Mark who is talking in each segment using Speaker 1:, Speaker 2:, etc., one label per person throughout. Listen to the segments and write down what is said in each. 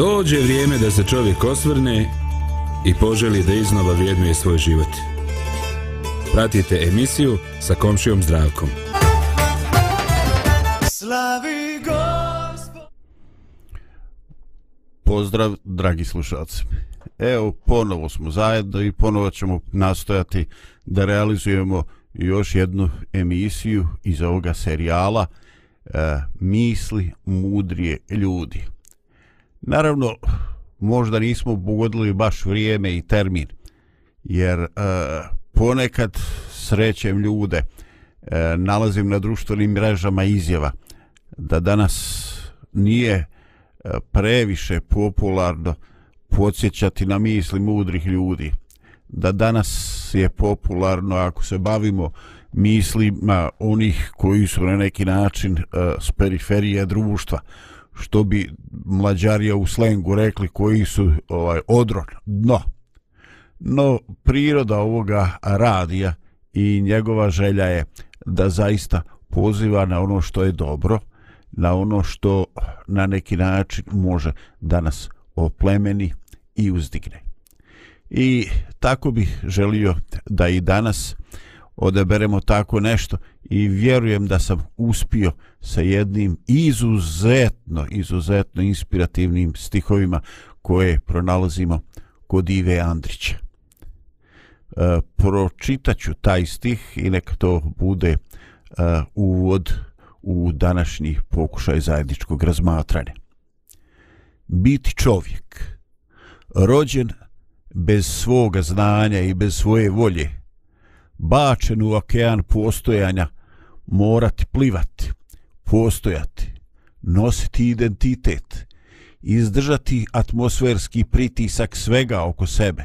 Speaker 1: Dođe vrijeme da se čovjek osvrne i poželi da iznova vjednuje svoj život. Pratite emisiju sa komšijom zdravkom. Slavi
Speaker 2: Pozdrav, dragi slušalci. Evo, ponovo smo zajedno i ponovo ćemo nastojati da realizujemo još jednu emisiju iz ovoga serijala e, Misli mudrije ljudi. Naravno, možda nismo pogodili baš vrijeme i termin, jer e, ponekad srećem ljude, e, nalazim na društvenim mrežama izjava da danas nije e, previše popularno podsjećati na misli mudrih ljudi, da danas je popularno ako se bavimo mislima onih koji su na neki način e, s periferije društva, što bi mlađarija u slengu rekli koji su ovaj odron dno no priroda ovoga radija i njegova želja je da zaista poziva na ono što je dobro na ono što na neki način može da nas oplemeni i uzdigne. I tako bih želio da i danas odeberemo tako nešto i vjerujem da sam uspio sa jednim izuzetno, izuzetno inspirativnim stihovima koje pronalazimo kod Ive Andrića. E, pročitaću taj stih i neka to bude e, uvod u današnji pokušaj zajedničkog razmatranja. Biti čovjek, rođen bez svoga znanja i bez svoje volje, bačen u okean postojanja, morati plivati, postojati, nositi identitet, izdržati atmosferski pritisak svega oko sebe,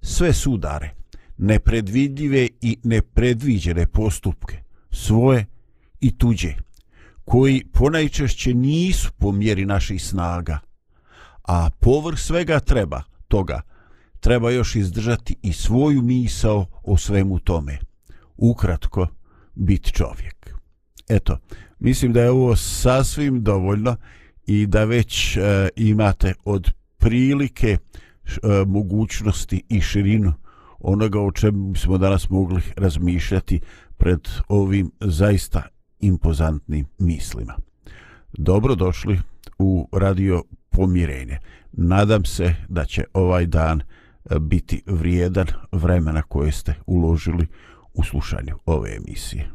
Speaker 2: sve sudare, nepredvidljive i nepredviđene postupke, svoje i tuđe, koji ponajčešće nisu po mjeri naših snaga, a povrh svega treba toga – treba još izdržati i svoju misao o svemu tome. Ukratko, biti čovjek. Eto, mislim da je ovo sasvim dovoljno i da već e, imate od prilike e, mogućnosti i širinu onoga o čemu smo danas mogli razmišljati pred ovim zaista impozantnim mislima. Dobrodošli u radio Pomirenje. Nadam se da će ovaj dan E, biti vrijedan vremena koje ste uložili u slušanju ove emisije.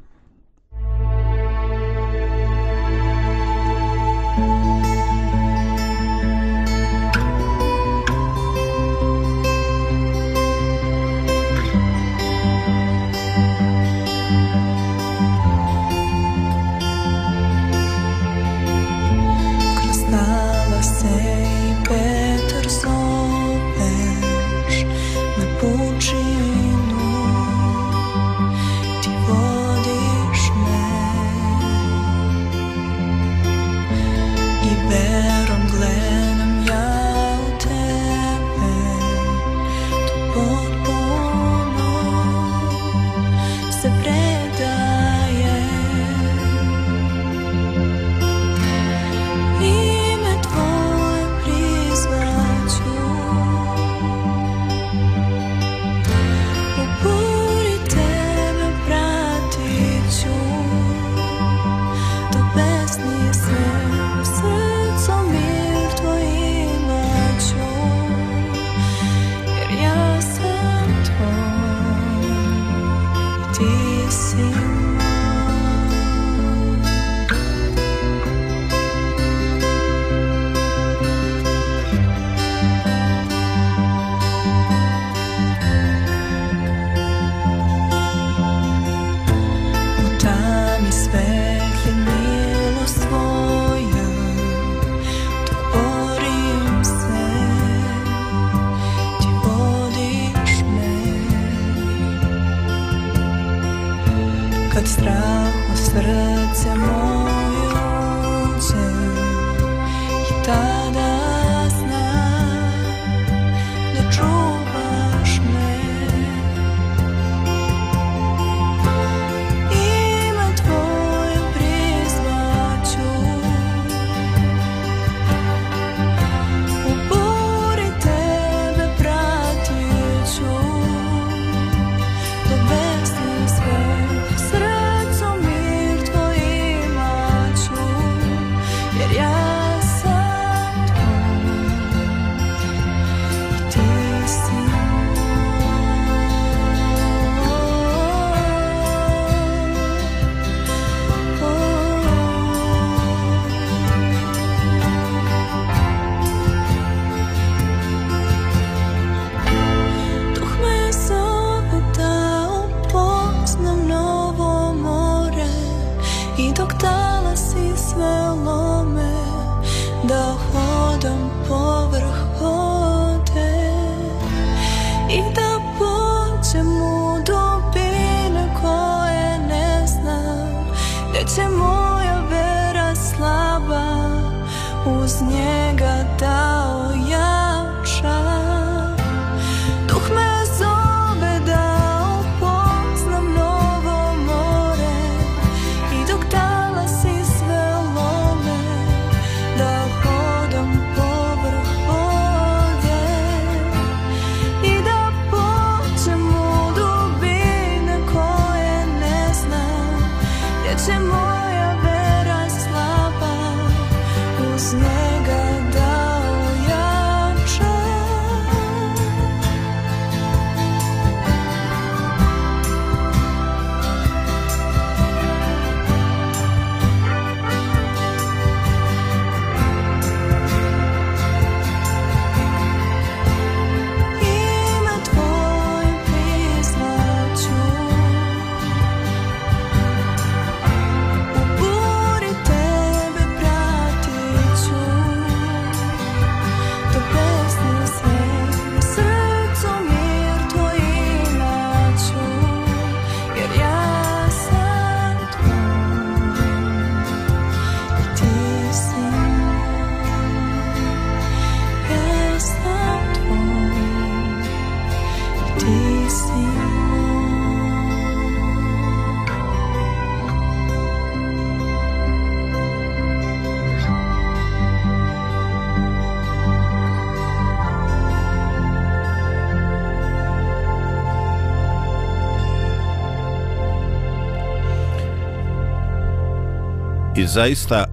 Speaker 3: I
Speaker 2: zaista,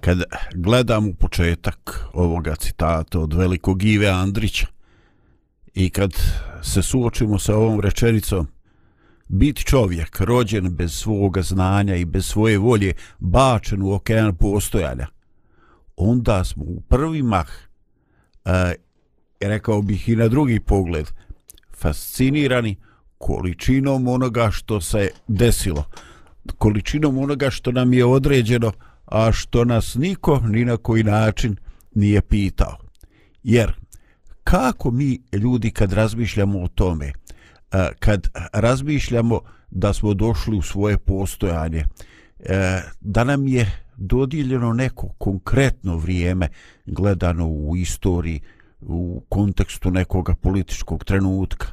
Speaker 2: kad gledam u početak ovoga citata od velikog Ive Andrića i kad se suočimo sa ovom rečenicom, biti čovjek rođen bez svoga znanja i bez svoje volje bačen u okean postojanja, onda smo u prvi mah, e, rekao bih i na drugi pogled, fascinirani količinom onoga što se desilo, količinom onoga što nam je određeno, a što nas niko ni na koji način nije pitao. Jer kako mi ljudi kad razmišljamo o tome, kad razmišljamo da smo došli u svoje postojanje, e, da nam je dodijeljeno neko konkretno vrijeme gledano u istoriji, u kontekstu nekoga političkog trenutka,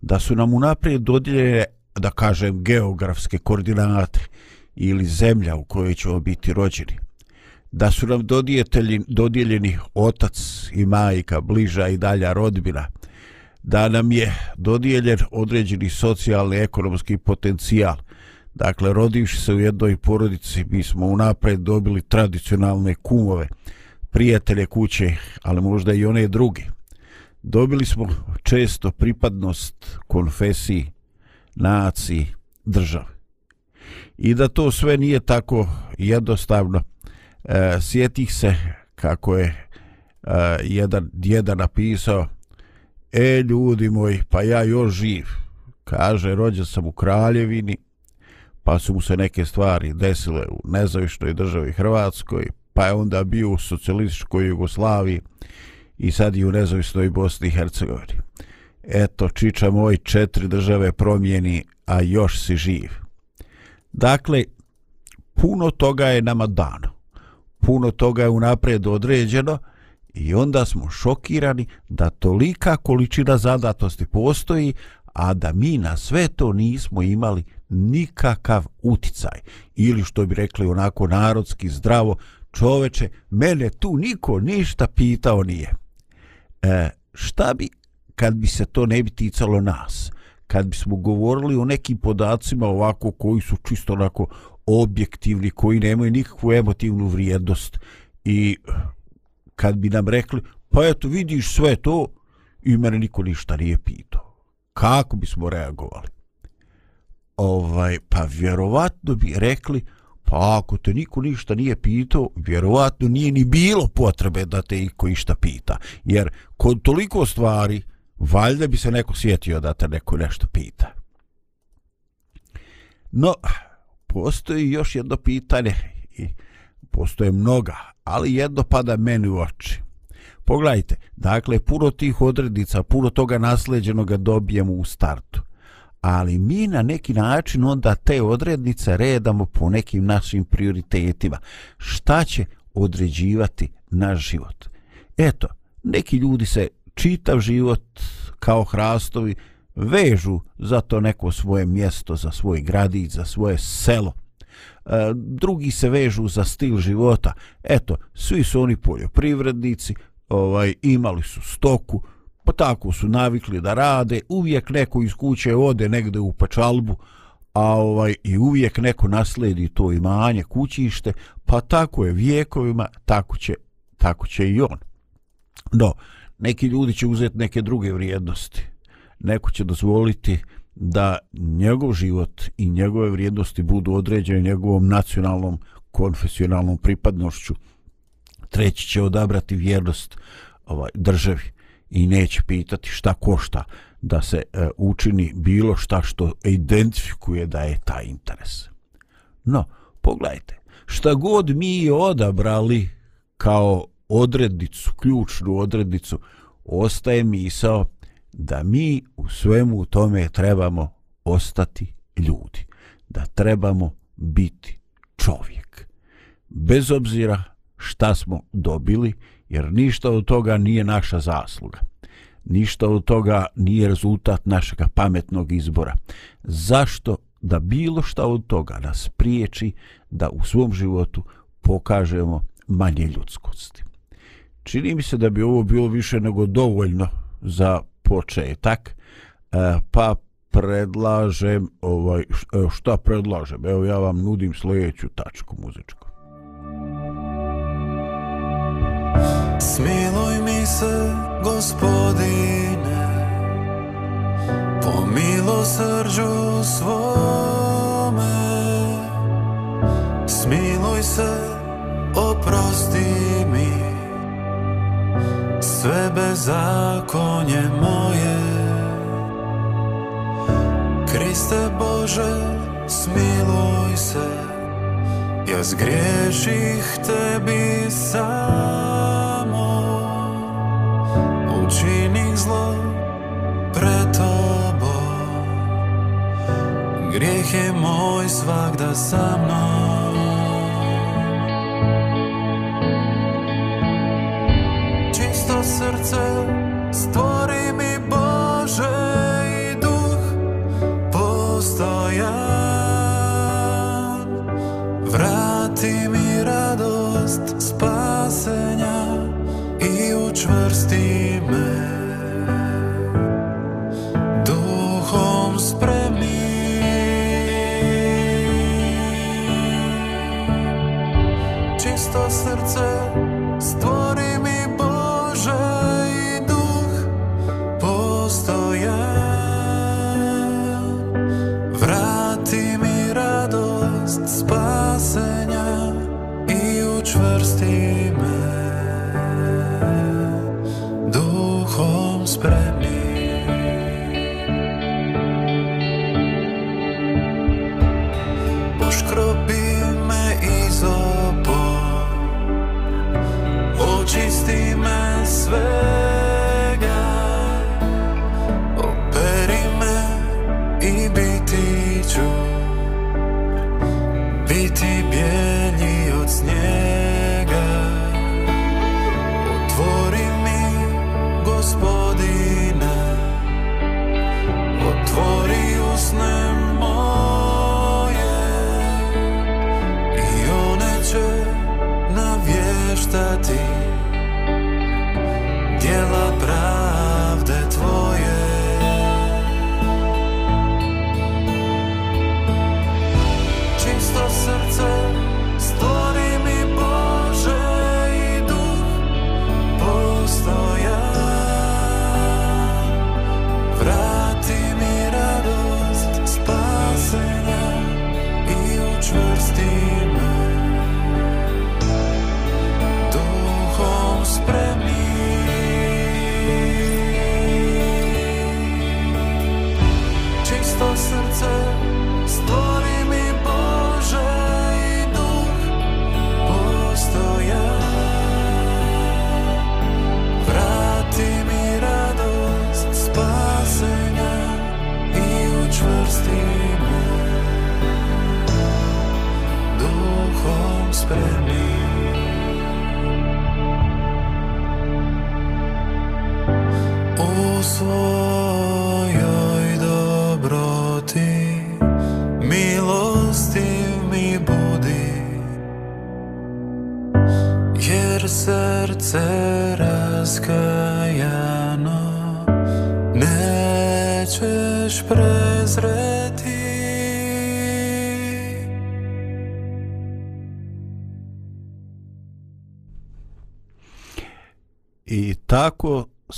Speaker 2: da su nam unaprijed dodijeljene, da kažem, geografske koordinate ili zemlja u kojoj ćemo biti rođeni, da su nam dodijeljeni, dodijeljeni otac i majka, bliža i dalja rodbina, da nam je dodijeljen određeni socijalni ekonomski potencijal. Dakle, rodivši se u jednoj porodici, mi smo unapred dobili tradicionalne kumove, prijatelje kuće, ali možda i one druge. Dobili smo često pripadnost konfesiji, naciji, države. I da to sve nije tako jednostavno, e, sjetih se kako je e, jedan djeda napisao E, ljudi moji, pa ja još živ. Kaže, rođen sam u Kraljevini, pa su mu se neke stvari desile u nezavišnoj državi Hrvatskoj, pa je onda bio u socijalističkoj Jugoslaviji i sad i u nezavisnoj Bosni i Hercegovini. Eto, čiča moj, četiri države promijeni, a još si živ. Dakle, puno toga je nama dano. Puno toga je unaprijed određeno i onda smo šokirani da tolika količina zadatosti postoji, a da mi na sve to nismo imali nikakav uticaj. Ili što bi rekli onako narodski zdravo, čoveče, mene tu niko ništa pitao nije. E, šta bi kad bi se to ne bi ticalo nas? Kad bismo govorili o nekim podacima ovako koji su čisto onako objektivni, koji nemaju nikakvu emotivnu vrijednost i kad bi nam rekli, pa eto vidiš sve to i mene niko ništa nije pitao. Kako bismo reagovali? Ovaj, pa vjerovatno bi rekli, pa ako te niko ništa nije pitao, vjerovatno nije ni bilo potrebe da te iko išta pita. Jer kod toliko stvari, valjda bi se neko sjetio da te neko nešto pita. No, postoji još jedno pitanje i postoje mnoga, ali jedno pada meni u oči. Pogledajte, dakle, puno tih odrednica, puno toga nasleđenoga dobijemo u startu. Ali mi na neki način onda te odrednice redamo po nekim našim prioritetima. Šta će određivati naš život? Eto, neki ljudi se čitav život kao hrastovi vežu za to neko svoje mjesto, za svoj gradić, za svoje selo. E, drugi se vežu za stil života. Eto, svi su oni poljoprivrednici, ovaj imali su stoku, pa tako su navikli da rade, uvijek neko iz kuće ode negde u pačalbu, a ovaj i uvijek neko nasledi to imanje, kućište, pa tako je vijekovima, tako će, tako će i on. No, neki ljudi će uzeti neke druge vrijednosti. Neko će dozvoliti da njegov život i njegove vrijednosti budu određene njegovom nacionalnom konfesionalnom pripadnošću. Treći će odabrati vjernost ovaj državi i neće pitati šta košta da se e, učini bilo šta što identifikuje da je taj interes. No, pogledajte, šta god mi odabrali kao odrednicu, ključnu odrednicu, ostaje misao da mi u svemu tome trebamo ostati ljudi, da trebamo biti čovjek. Bez obzira šta smo dobili, jer ništa od toga nije naša zasluga. Ništa od toga nije rezultat našeg pametnog izbora. Zašto da bilo šta od toga nas priječi da u svom životu pokažemo manje ljudskosti? Čini mi se da bi ovo bilo više nego dovoljno za početak, e, pa predlažem, ovaj, e, šta predlažem? Evo ja vam nudim sljedeću tačku muzičku.
Speaker 3: Smiluj mi se, gospodine, po milosrđu svome. Smiluj se, oprosti mi, sve bezakonje moje. Kriste Bože, smiluj se, ja zgriješih tebi samo. Učinih zlo pred tobom, grijeh je moj svakda sa mnom. I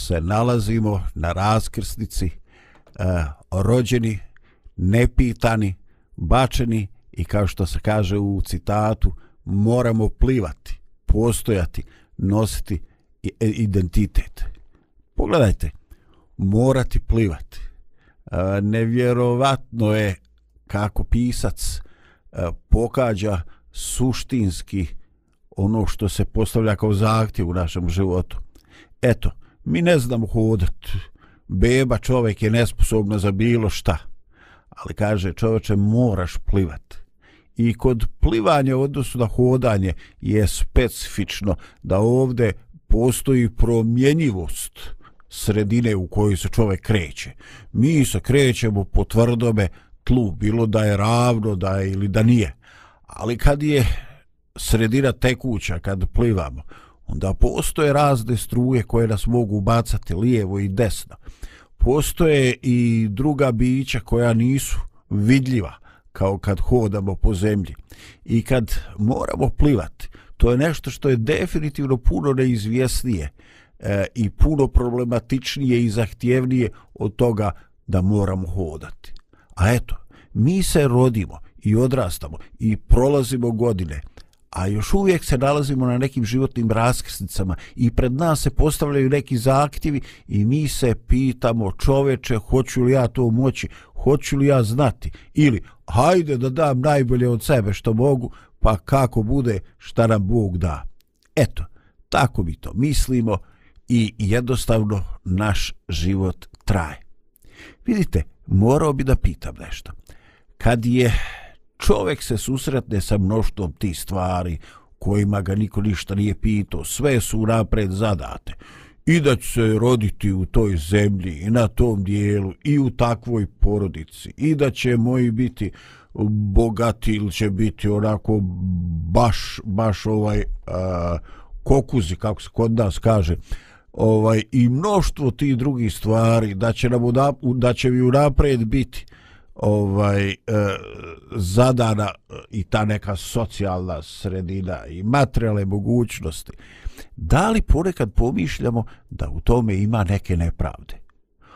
Speaker 2: se nalazimo na raskrsnici, eh, rođeni, nepitani, bačeni i kao što se kaže u citatu, moramo plivati, postojati, nositi e, identitet. Pogledajte, morati plivati. Eh, nevjerovatno je kako pisac eh, pokađa suštinski ono što se postavlja kao zahtjev u našem životu. Eto, mi ne znamo hodat. Beba čovjek je nesposobna za bilo šta. Ali kaže čoveče, moraš plivat. I kod plivanja u odnosu na hodanje je specifično da ovdje postoji promjenjivost sredine u kojoj se čovjek kreće. Mi se krećemo po tvrdome tlu, bilo da je ravno da je ili da nije. Ali kad je sredina tekuća, kad plivamo, onda postoje razne struje koje nas mogu bacati lijevo i desno. Postoje i druga bića koja nisu vidljiva, kao kad hodamo po zemlji. I kad moramo plivati, to je nešto što je definitivno puno neizvjesnije e, i puno problematičnije i zahtjevnije od toga da moramo hodati. A eto, mi se rodimo i odrastamo i prolazimo godine, a još uvijek se nalazimo na nekim životnim raskrsnicama i pred nas se postavljaju neki zahtjevi i mi se pitamo čoveče hoću li ja to moći, hoću li ja znati ili hajde da dam najbolje od sebe što mogu pa kako bude šta nam Bog da. Eto, tako mi to mislimo i jednostavno naš život traje. Vidite, morao bi da pitam nešto. Kad je čovjek se susretne sa mnoštvom tih stvari kojima ga niko ništa nije pitao, sve su napred zadate. I da će se roditi u toj zemlji i na tom dijelu i u takvoj porodici. I da će moji biti bogati ili će biti onako baš, baš ovaj a, kokuzi, kako se kod nas kaže, ovaj i mnoštvo tih drugih stvari da će nam da, da će mi unapred biti ovaj e, zadana i ta neka socijalna sredina i materijalne mogućnosti. Da li ponekad pomišljamo da u tome ima neke nepravde?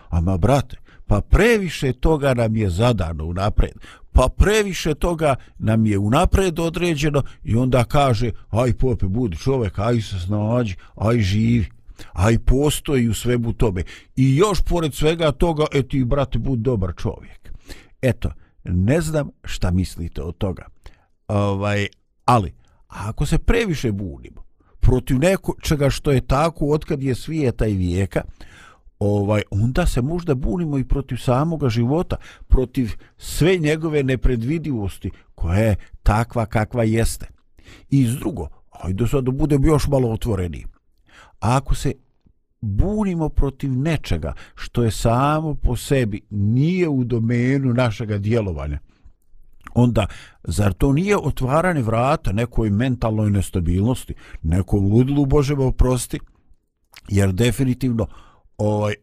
Speaker 2: Ama brate, pa previše toga nam je zadano unapred. Pa previše toga nam je unapred određeno i onda kaže aj pope budi čovek, aj se snađi, aj živi aj postoji u svemu tome. I još pored svega toga, e ti, brate, bud dobar čovjek. Eto, ne znam šta mislite od toga. Ovaj, ali, ako se previše bunimo protiv neko čega što je tako otkad je svijeta i vijeka, ovaj onda se možda bunimo i protiv samoga života, protiv sve njegove nepredvidivosti koja je takva kakva jeste. I s drugo, ajde sad da budemo još malo otvoreni. Ako se bunimo protiv nečega što je samo po sebi nije u domenu našega djelovanja, onda zar to nije otvaranje vrata nekoj mentalnoj nestabilnosti, nekom ludilu Bože oprosti, jer definitivno ovaj e,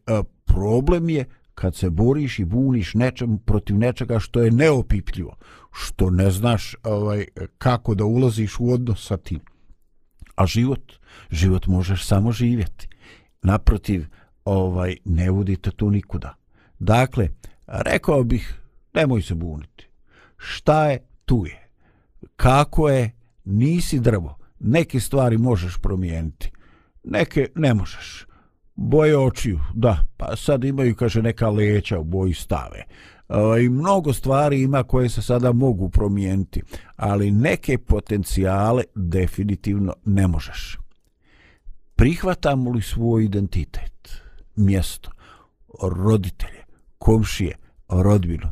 Speaker 2: problem je kad se boriš i buniš nečem protiv nečega što je neopipljivo, što ne znaš ovaj kako da ulaziš u odnos sa tim. A život, život možeš samo živjeti. Naprotiv, ovaj ne vodite tu nikuda. Dakle, rekao bih, nemoj se buniti. Šta je, tu je. Kako je, nisi drvo. Neke stvari možeš promijeniti. Neke ne možeš boje očiju, da, pa sad imaju, kaže, neka leća u boji stave. E, I mnogo stvari ima koje se sada mogu promijeniti, ali neke potencijale definitivno ne možeš. Prihvatamo li svoj identitet, mjesto, roditelje, komšije, rodbinu?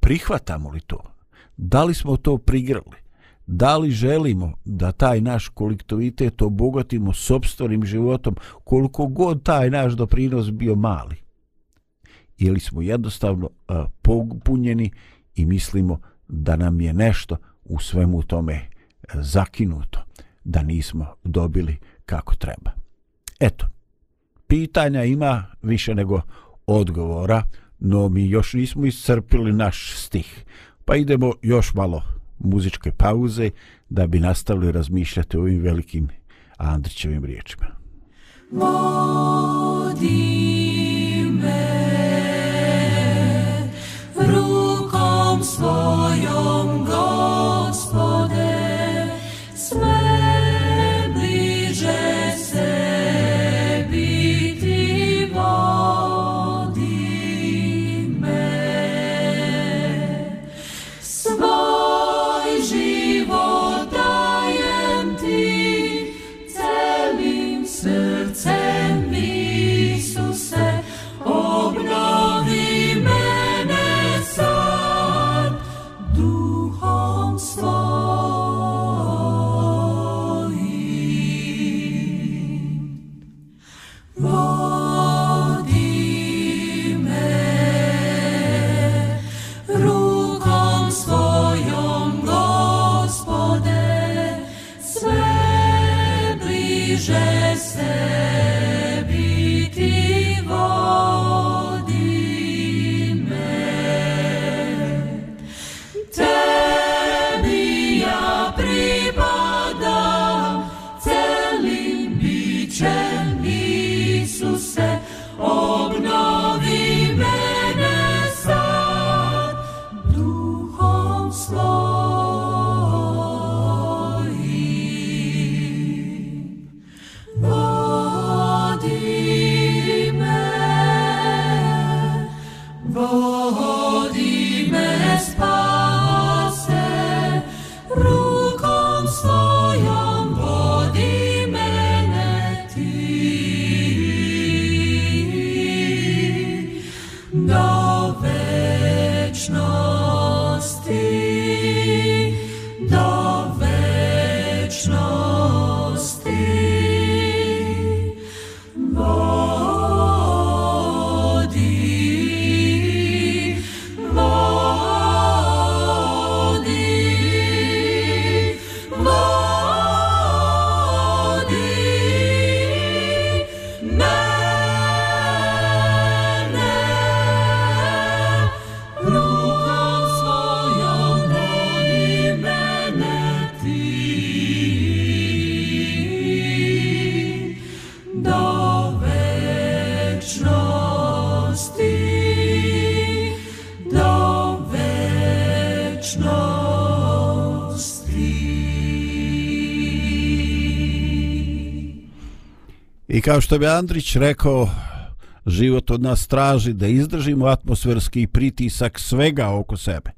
Speaker 2: Prihvatamo li to? Da li smo to prigrali? da li želimo da taj naš kolektivitet obogatimo sobstvenim životom koliko god taj naš doprinos bio mali ili smo jednostavno uh, popunjeni i mislimo da nam je nešto u svemu tome e, zakinuto da nismo dobili kako treba eto pitanja ima više nego odgovora no mi još nismo iscrpili naš stih pa idemo još malo muzičke pauze da bi nastavili razmišljati o ovim velikim Andrićevim riječima.
Speaker 3: Vodi
Speaker 2: I kao što bi Andrić rekao, život od nas traži da izdržimo atmosferski pritisak svega oko sebe.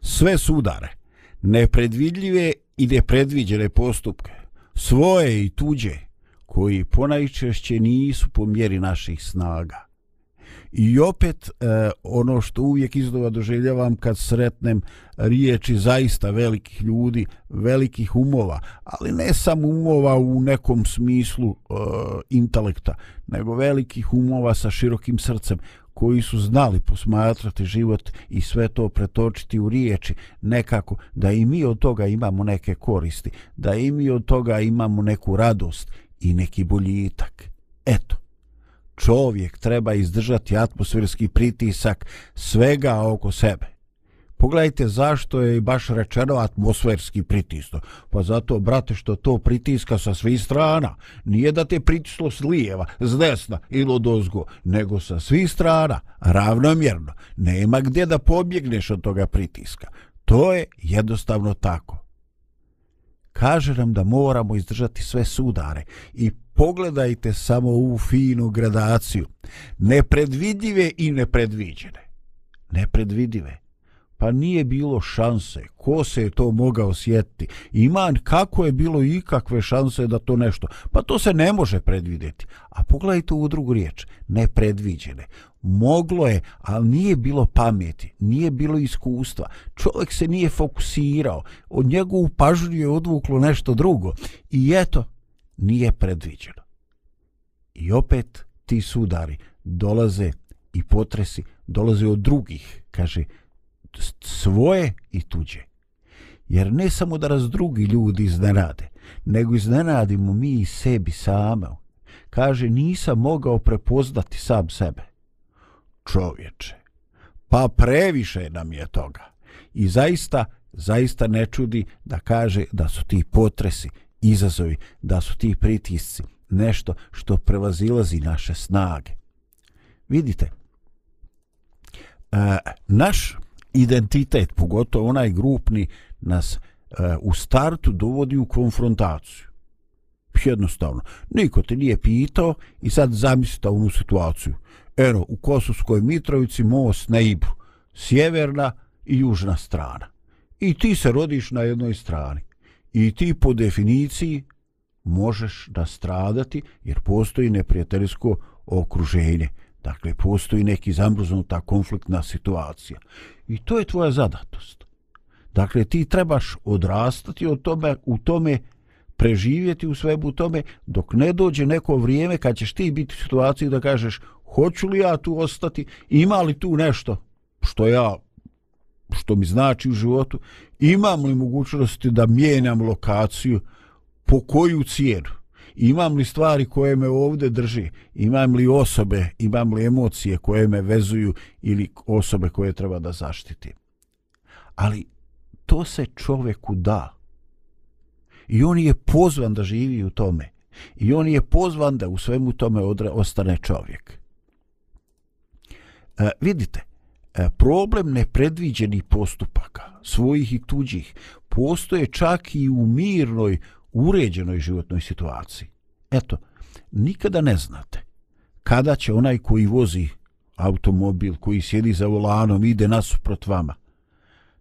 Speaker 2: Sve sudare, nepredvidljive i nepredviđene postupke, svoje i tuđe, koji ponajčešće nisu po mjeri naših snaga. I opet e, ono što uvijek iznova doželjavam kad sretnem riječi zaista velikih ljudi, velikih umova, ali ne samo umova u nekom smislu e, intelekta, nego velikih umova sa širokim srcem koji su znali posmatrati život i sve to pretočiti u riječi nekako da i mi od toga imamo neke koristi, da i mi od toga imamo neku radost i neki boljitak. Eto, čovjek treba izdržati atmosferski pritisak svega oko sebe. Pogledajte zašto je baš rečeno atmosferski pritisak. Pa zato, brate, što to pritiska sa svih strana. Nije da te pritislo s lijeva, s desna ili od ozgo, nego sa svih strana, ravnomjerno. Nema gdje da pobjegneš od toga pritiska. To je jednostavno tako. Kaže nam da moramo izdržati sve sudare i pogledajte samo ovu finu gradaciju. Nepredvidive i nepredviđene. Nepredvidive. Pa nije bilo šanse. Ko se je to mogao sjetiti? Iman, kako je bilo ikakve šanse da to nešto? Pa to se ne može predvidjeti. A pogledajte u drugu riječ. Nepredviđene. Moglo je, ali nije bilo pameti. Nije bilo iskustva. Čovjek se nije fokusirao. Od njegovu pažnju je odvuklo nešto drugo. I eto, nije predviđeno. I opet ti sudari dolaze i potresi dolaze od drugih, kaže, svoje i tuđe. Jer ne samo da raz drugi ljudi iznenade, nego iznenadimo mi i sebi same. Kaže, nisam mogao prepoznati sam sebe. Čovječe, pa previše nam je toga. I zaista, zaista ne čudi da kaže da su ti potresi, izazovi, da su ti pritisci nešto što prevazilazi naše snage. Vidite, e, naš identitet, pogotovo onaj grupni, nas e, u startu dovodi u konfrontaciju. Jednostavno, niko te nije pitao i sad zamislite onu situaciju. Eno, u Kosovskoj Mitrovici most na Ibru, sjeverna i južna strana. I ti se rodiš na jednoj strani. I ti po definiciji možeš da stradati jer postoji neprijateljsko okruženje. Dakle, postoji neki zamrznuta konfliktna situacija. I to je tvoja zadatost. Dakle, ti trebaš odrastati od tome, u tome, preživjeti u svebu tome, dok ne dođe neko vrijeme kad ćeš ti biti u situaciji da kažeš hoću li ja tu ostati, ima li tu nešto što ja što mi znači u životu, imam li mogućnosti da mijenjam lokaciju, po koju cijenu, imam li stvari koje me ovdje drži, imam li osobe, imam li emocije koje me vezuju ili osobe koje treba da zaštiti. Ali to se čovjeku da. I on je pozvan da živi u tome. I on je pozvan da u svemu tome odre, ostane čovjek. E, vidite, E, problem nepredviđenih postupaka, svojih i tuđih, postoje čak i u mirnoj, uređenoj životnoj situaciji. Eto, nikada ne znate kada će onaj koji vozi automobil, koji sjedi za volanom, ide nasuprot vama,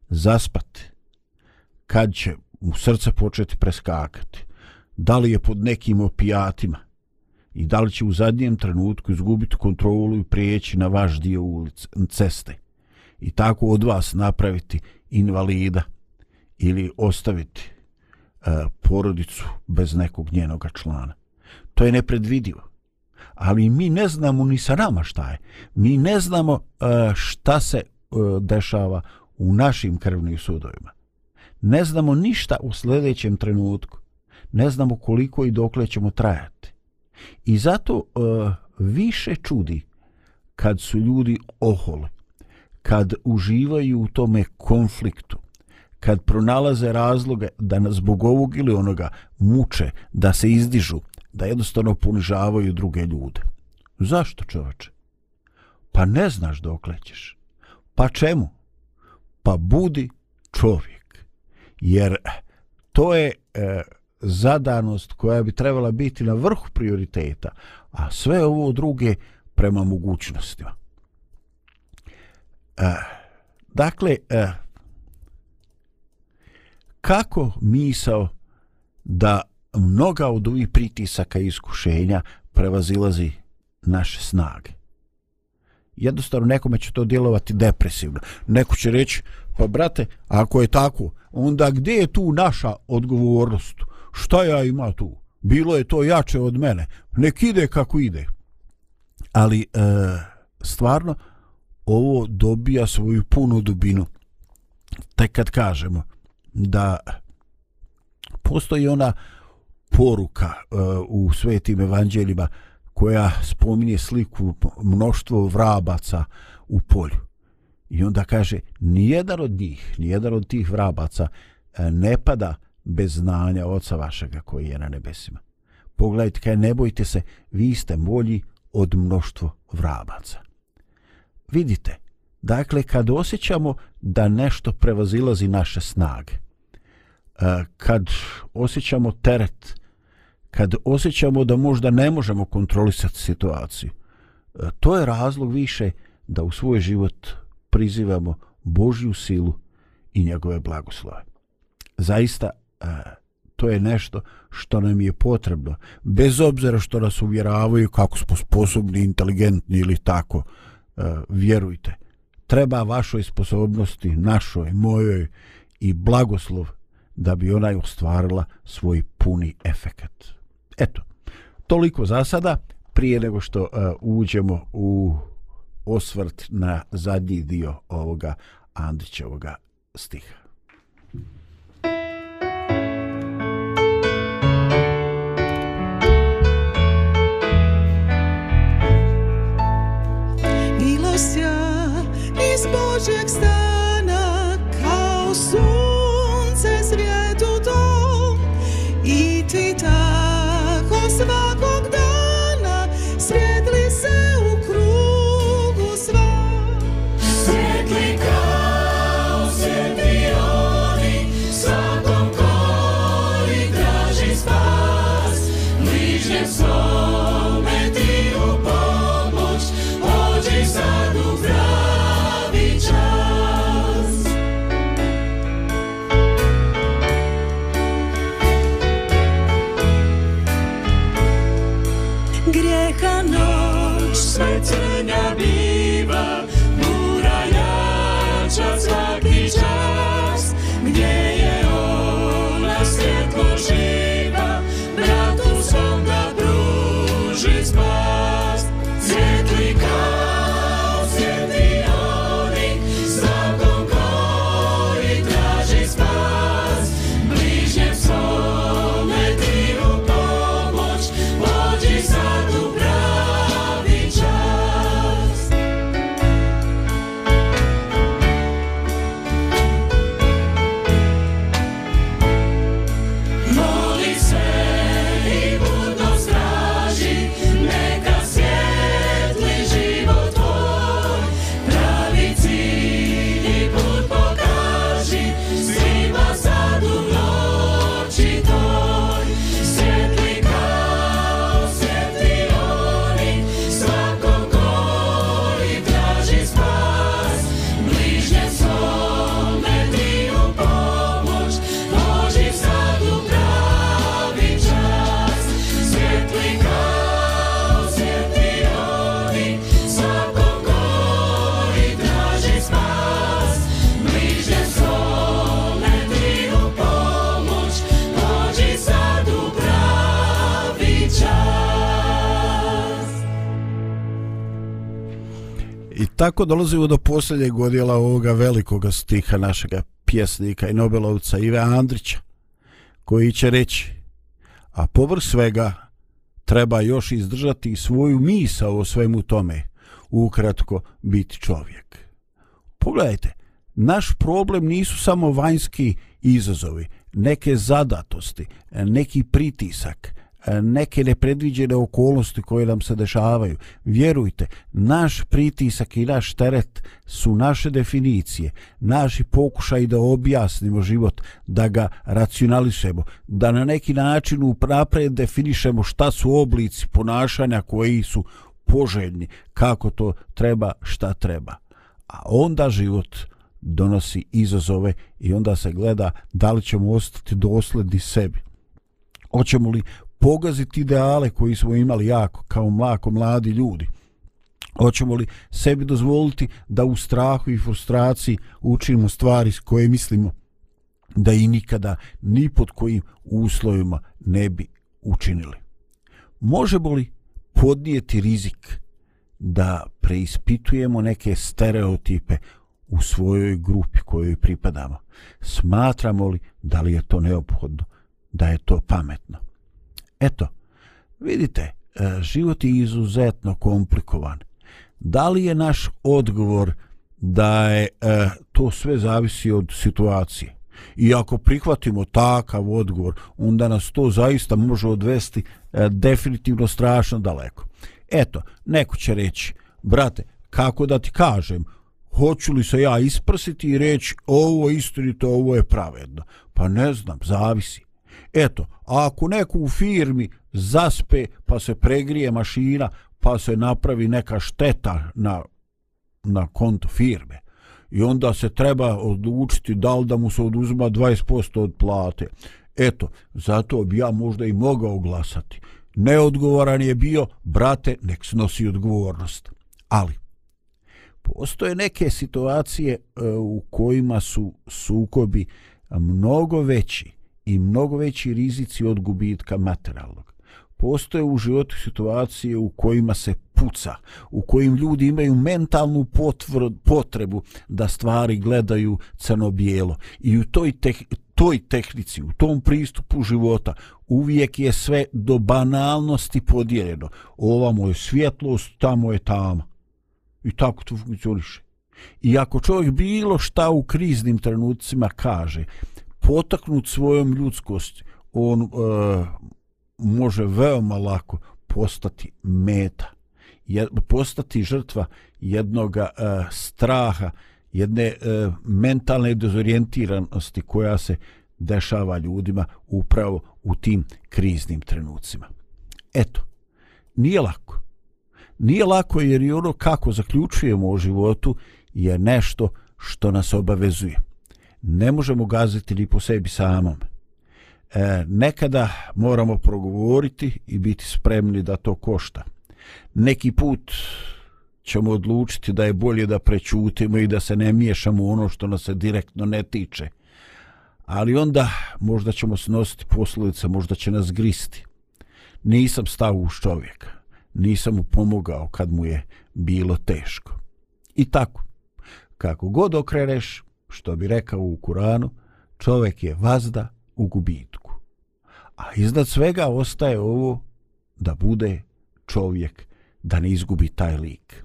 Speaker 2: zaspati, kad će mu srce početi preskakati, da li je pod nekim opijatima? I da li će u zadnjem trenutku izgubiti kontrolu i prijeći na vaš dio ulice, ceste? I tako od vas napraviti invalida ili ostaviti e, porodicu bez nekog njenoga člana. To je nepredvidivo. Ali mi ne znamo ni sa nama šta je. Mi ne znamo e, šta se e, dešava u našim krvnim sudovima. Ne znamo ništa u sljedećem trenutku. Ne znamo koliko i dokle ćemo trajati. I zato e, više čudi kad su ljudi oholi, kad uživaju u tome konfliktu, kad pronalaze razloge da nas zbog ovog ili onoga muče, da se izdižu, da jednostavno ponižavaju druge ljude. Zašto čovače? Pa ne znaš dok lećeš. Pa čemu? Pa budi čovjek. Jer eh, to je e, zadanost koja bi trebala biti na vrhu prioriteta, a sve ovo druge prema mogućnostima. E, dakle, e, kako misao da mnoga od ovih pritisaka i iskušenja prevazilazi naše snage. jednostavno nekome će to djelovati depresivno. Neko će reći, pa brate, ako je tako, onda gdje je tu naša odgovornost? Šta ja ima tu? Bilo je to jače od mene. Nek ide kako ide. Ali, e, stvarno, ovo dobija svoju punu dubinu. Tek kad kažemo da postoji ona poruka e, u svetim evanđeljima koja spominje sliku mnoštvo vrabaca u polju. I onda kaže, nijedan od njih, nijedan od tih vrabaca e, ne pada bez znanja oca vašega koji je na nebesima. Pogledajte, kaj ne bojte se, vi ste bolji od mnoštvo vrabaca. Vidite, dakle, kad osjećamo da nešto prevazilazi naše snage, kad osjećamo teret, kad osjećamo da možda ne možemo kontrolisati situaciju, to je razlog više da u svoj život prizivamo Božju silu i njegove blagoslove. Zaista, to je nešto što nam je potrebno, bez obzira što nas uvjeravaju kako smo sposobni, inteligentni ili tako, Uh, E, vjerujte, treba vašoj sposobnosti, našoj, mojoj i blagoslov da bi ona ostvarila svoj puni efekat. Eto, toliko za sada, prije nego što uh, uđemo u osvrt na zadnji dio ovoga Andrićevoga stiha.
Speaker 4: I tako
Speaker 2: dolazimo do posljednjeg odjela ovoga velikoga stiha našega pjesnika i Nobelovca Ive Andrića, koji će reći, a povrh svega treba još izdržati svoju misao o svemu tome, ukratko biti čovjek. Pogledajte, naš problem nisu samo vanjski izazovi, neke zadatosti, neki pritisak, E, neke nepredviđene okolnosti koje nam se dešavaju. Vjerujte, naš pritisak i naš teret su naše definicije, naši pokušaj da objasnimo život, da ga racionališemo, da na neki način napred definišemo šta su oblici ponašanja koji su poželjni, kako to treba, šta treba. A onda život donosi izazove i onda se gleda da li ćemo ostati dosledni sebi. Hoćemo li pogaziti ideale koji smo imali jako kao mlako mladi ljudi? Hoćemo li sebi dozvoliti da u strahu i frustraciji učimo stvari s koje mislimo da i nikada ni pod kojim uslovima ne bi učinili? Možemo li podnijeti rizik da preispitujemo neke stereotipe u svojoj grupi kojoj pripadamo? Smatramo li da li je to neophodno, da je to pametno? Eto, vidite, e, život je izuzetno komplikovan. Da li je naš odgovor da je e, to sve zavisi od situacije? I ako prihvatimo takav odgovor, onda nas to zaista može odvesti e, definitivno strašno daleko. Eto, neko će reći, brate, kako da ti kažem, hoću li se ja isprsiti i reći ovo je istinito, ovo je pravedno? Pa ne znam, zavisi. Eto, a ako neko u firmi zaspe pa se pregrije mašina pa se napravi neka šteta na, na konto firme i onda se treba odlučiti da li da mu se oduzima 20% od plate. Eto, zato bi ja možda i mogao glasati. Neodgovoran je bio, brate, nek snosi odgovornost. Ali, postoje neke situacije e, u kojima su sukobi mnogo veći i mnogo veći rizici od gubitka materijalnog. Postoje u životu situacije u kojima se puca, u kojim ljudi imaju mentalnu potvr, potrebu da stvari gledaju crno-bijelo. I u toj, teh, toj tehnici, u tom pristupu života, uvijek je sve do banalnosti podijeljeno. Ovamo je svjetlost, tamo je tama. I tako to funkcioniše. I ako čovjek bilo šta u kriznim trenucima kaže, potaknut svojom ljudskosti, on e, može veoma lako postati meta, je, postati žrtva jednog e, straha, jedne e, mentalne dezorijentiranosti koja se dešava ljudima upravo u tim kriznim trenucima. Eto, nije lako. Nije lako jer i ono kako zaključujemo o životu je nešto što nas obavezuje ne možemo gaziti ni po sebi samom. E, nekada moramo progovoriti i biti spremni da to košta. Neki put ćemo odlučiti da je bolje da prećutimo i da se ne miješamo u ono što nas se direktno ne tiče. Ali onda možda ćemo snositi posljedice, možda će nas gristi. Nisam stao uz čovjeka. Nisam mu pomogao kad mu je bilo teško. I tako, kako god okreneš, što bi rekao u Kuranu, čovjek je vazda u gubitku. A iznad svega ostaje ovo da bude čovjek, da ne izgubi taj lik.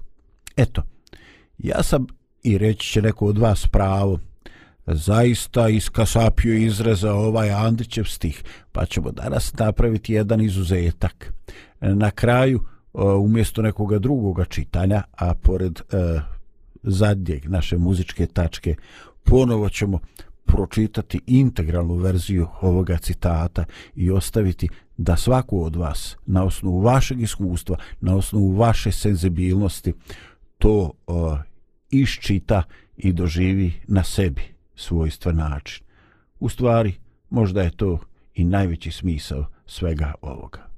Speaker 2: Eto, ja sam i reći će neko od vas pravo, zaista iskasapio izreza ovaj Andrićev stih, pa ćemo danas napraviti jedan izuzetak. Na kraju, e, umjesto nekoga drugoga čitanja, a pored uh, zadnjeg naše muzičke tačke, ponovo ćemo pročitati integralnu verziju ovoga citata i ostaviti da svaku od vas na osnovu vašeg iskustva, na osnovu vaše senzibilnosti to uh, iščita i doživi na sebi svojstven način. U stvari, možda je to i najveći smisao svega ovoga.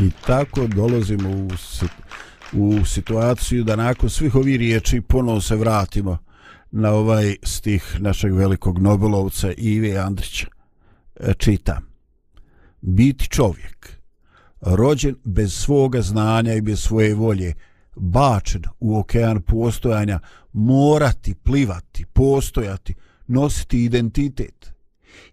Speaker 3: I
Speaker 2: tako dolazimo u, u situaciju da nakon svih ovih riječi ponovo se vratimo na ovaj stih našeg velikog Nobelovca Ive Andrića. E, Čitam. Biti čovjek, rođen bez svoga znanja i bez svoje volje, bačen u okean postojanja, morati plivati, postojati, nositi identitet,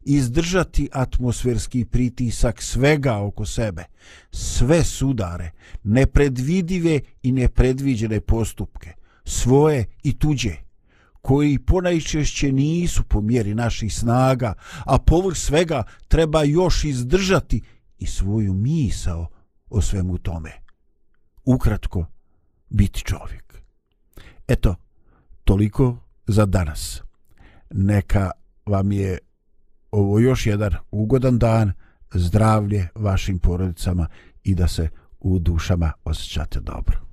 Speaker 2: izdržati atmosferski pritisak svega oko sebe, sve sudare, nepredvidive i nepredviđene postupke, svoje i tuđe, koji ponajčešće nisu po mjeri naših snaga, a povrh svega treba još izdržati i svoju misao o svemu tome. Ukratko, biti čovjek. Eto, toliko za danas. Neka vam je ovo još jedan ugodan dan, zdravlje vašim porodicama i da se u dušama osjećate dobro.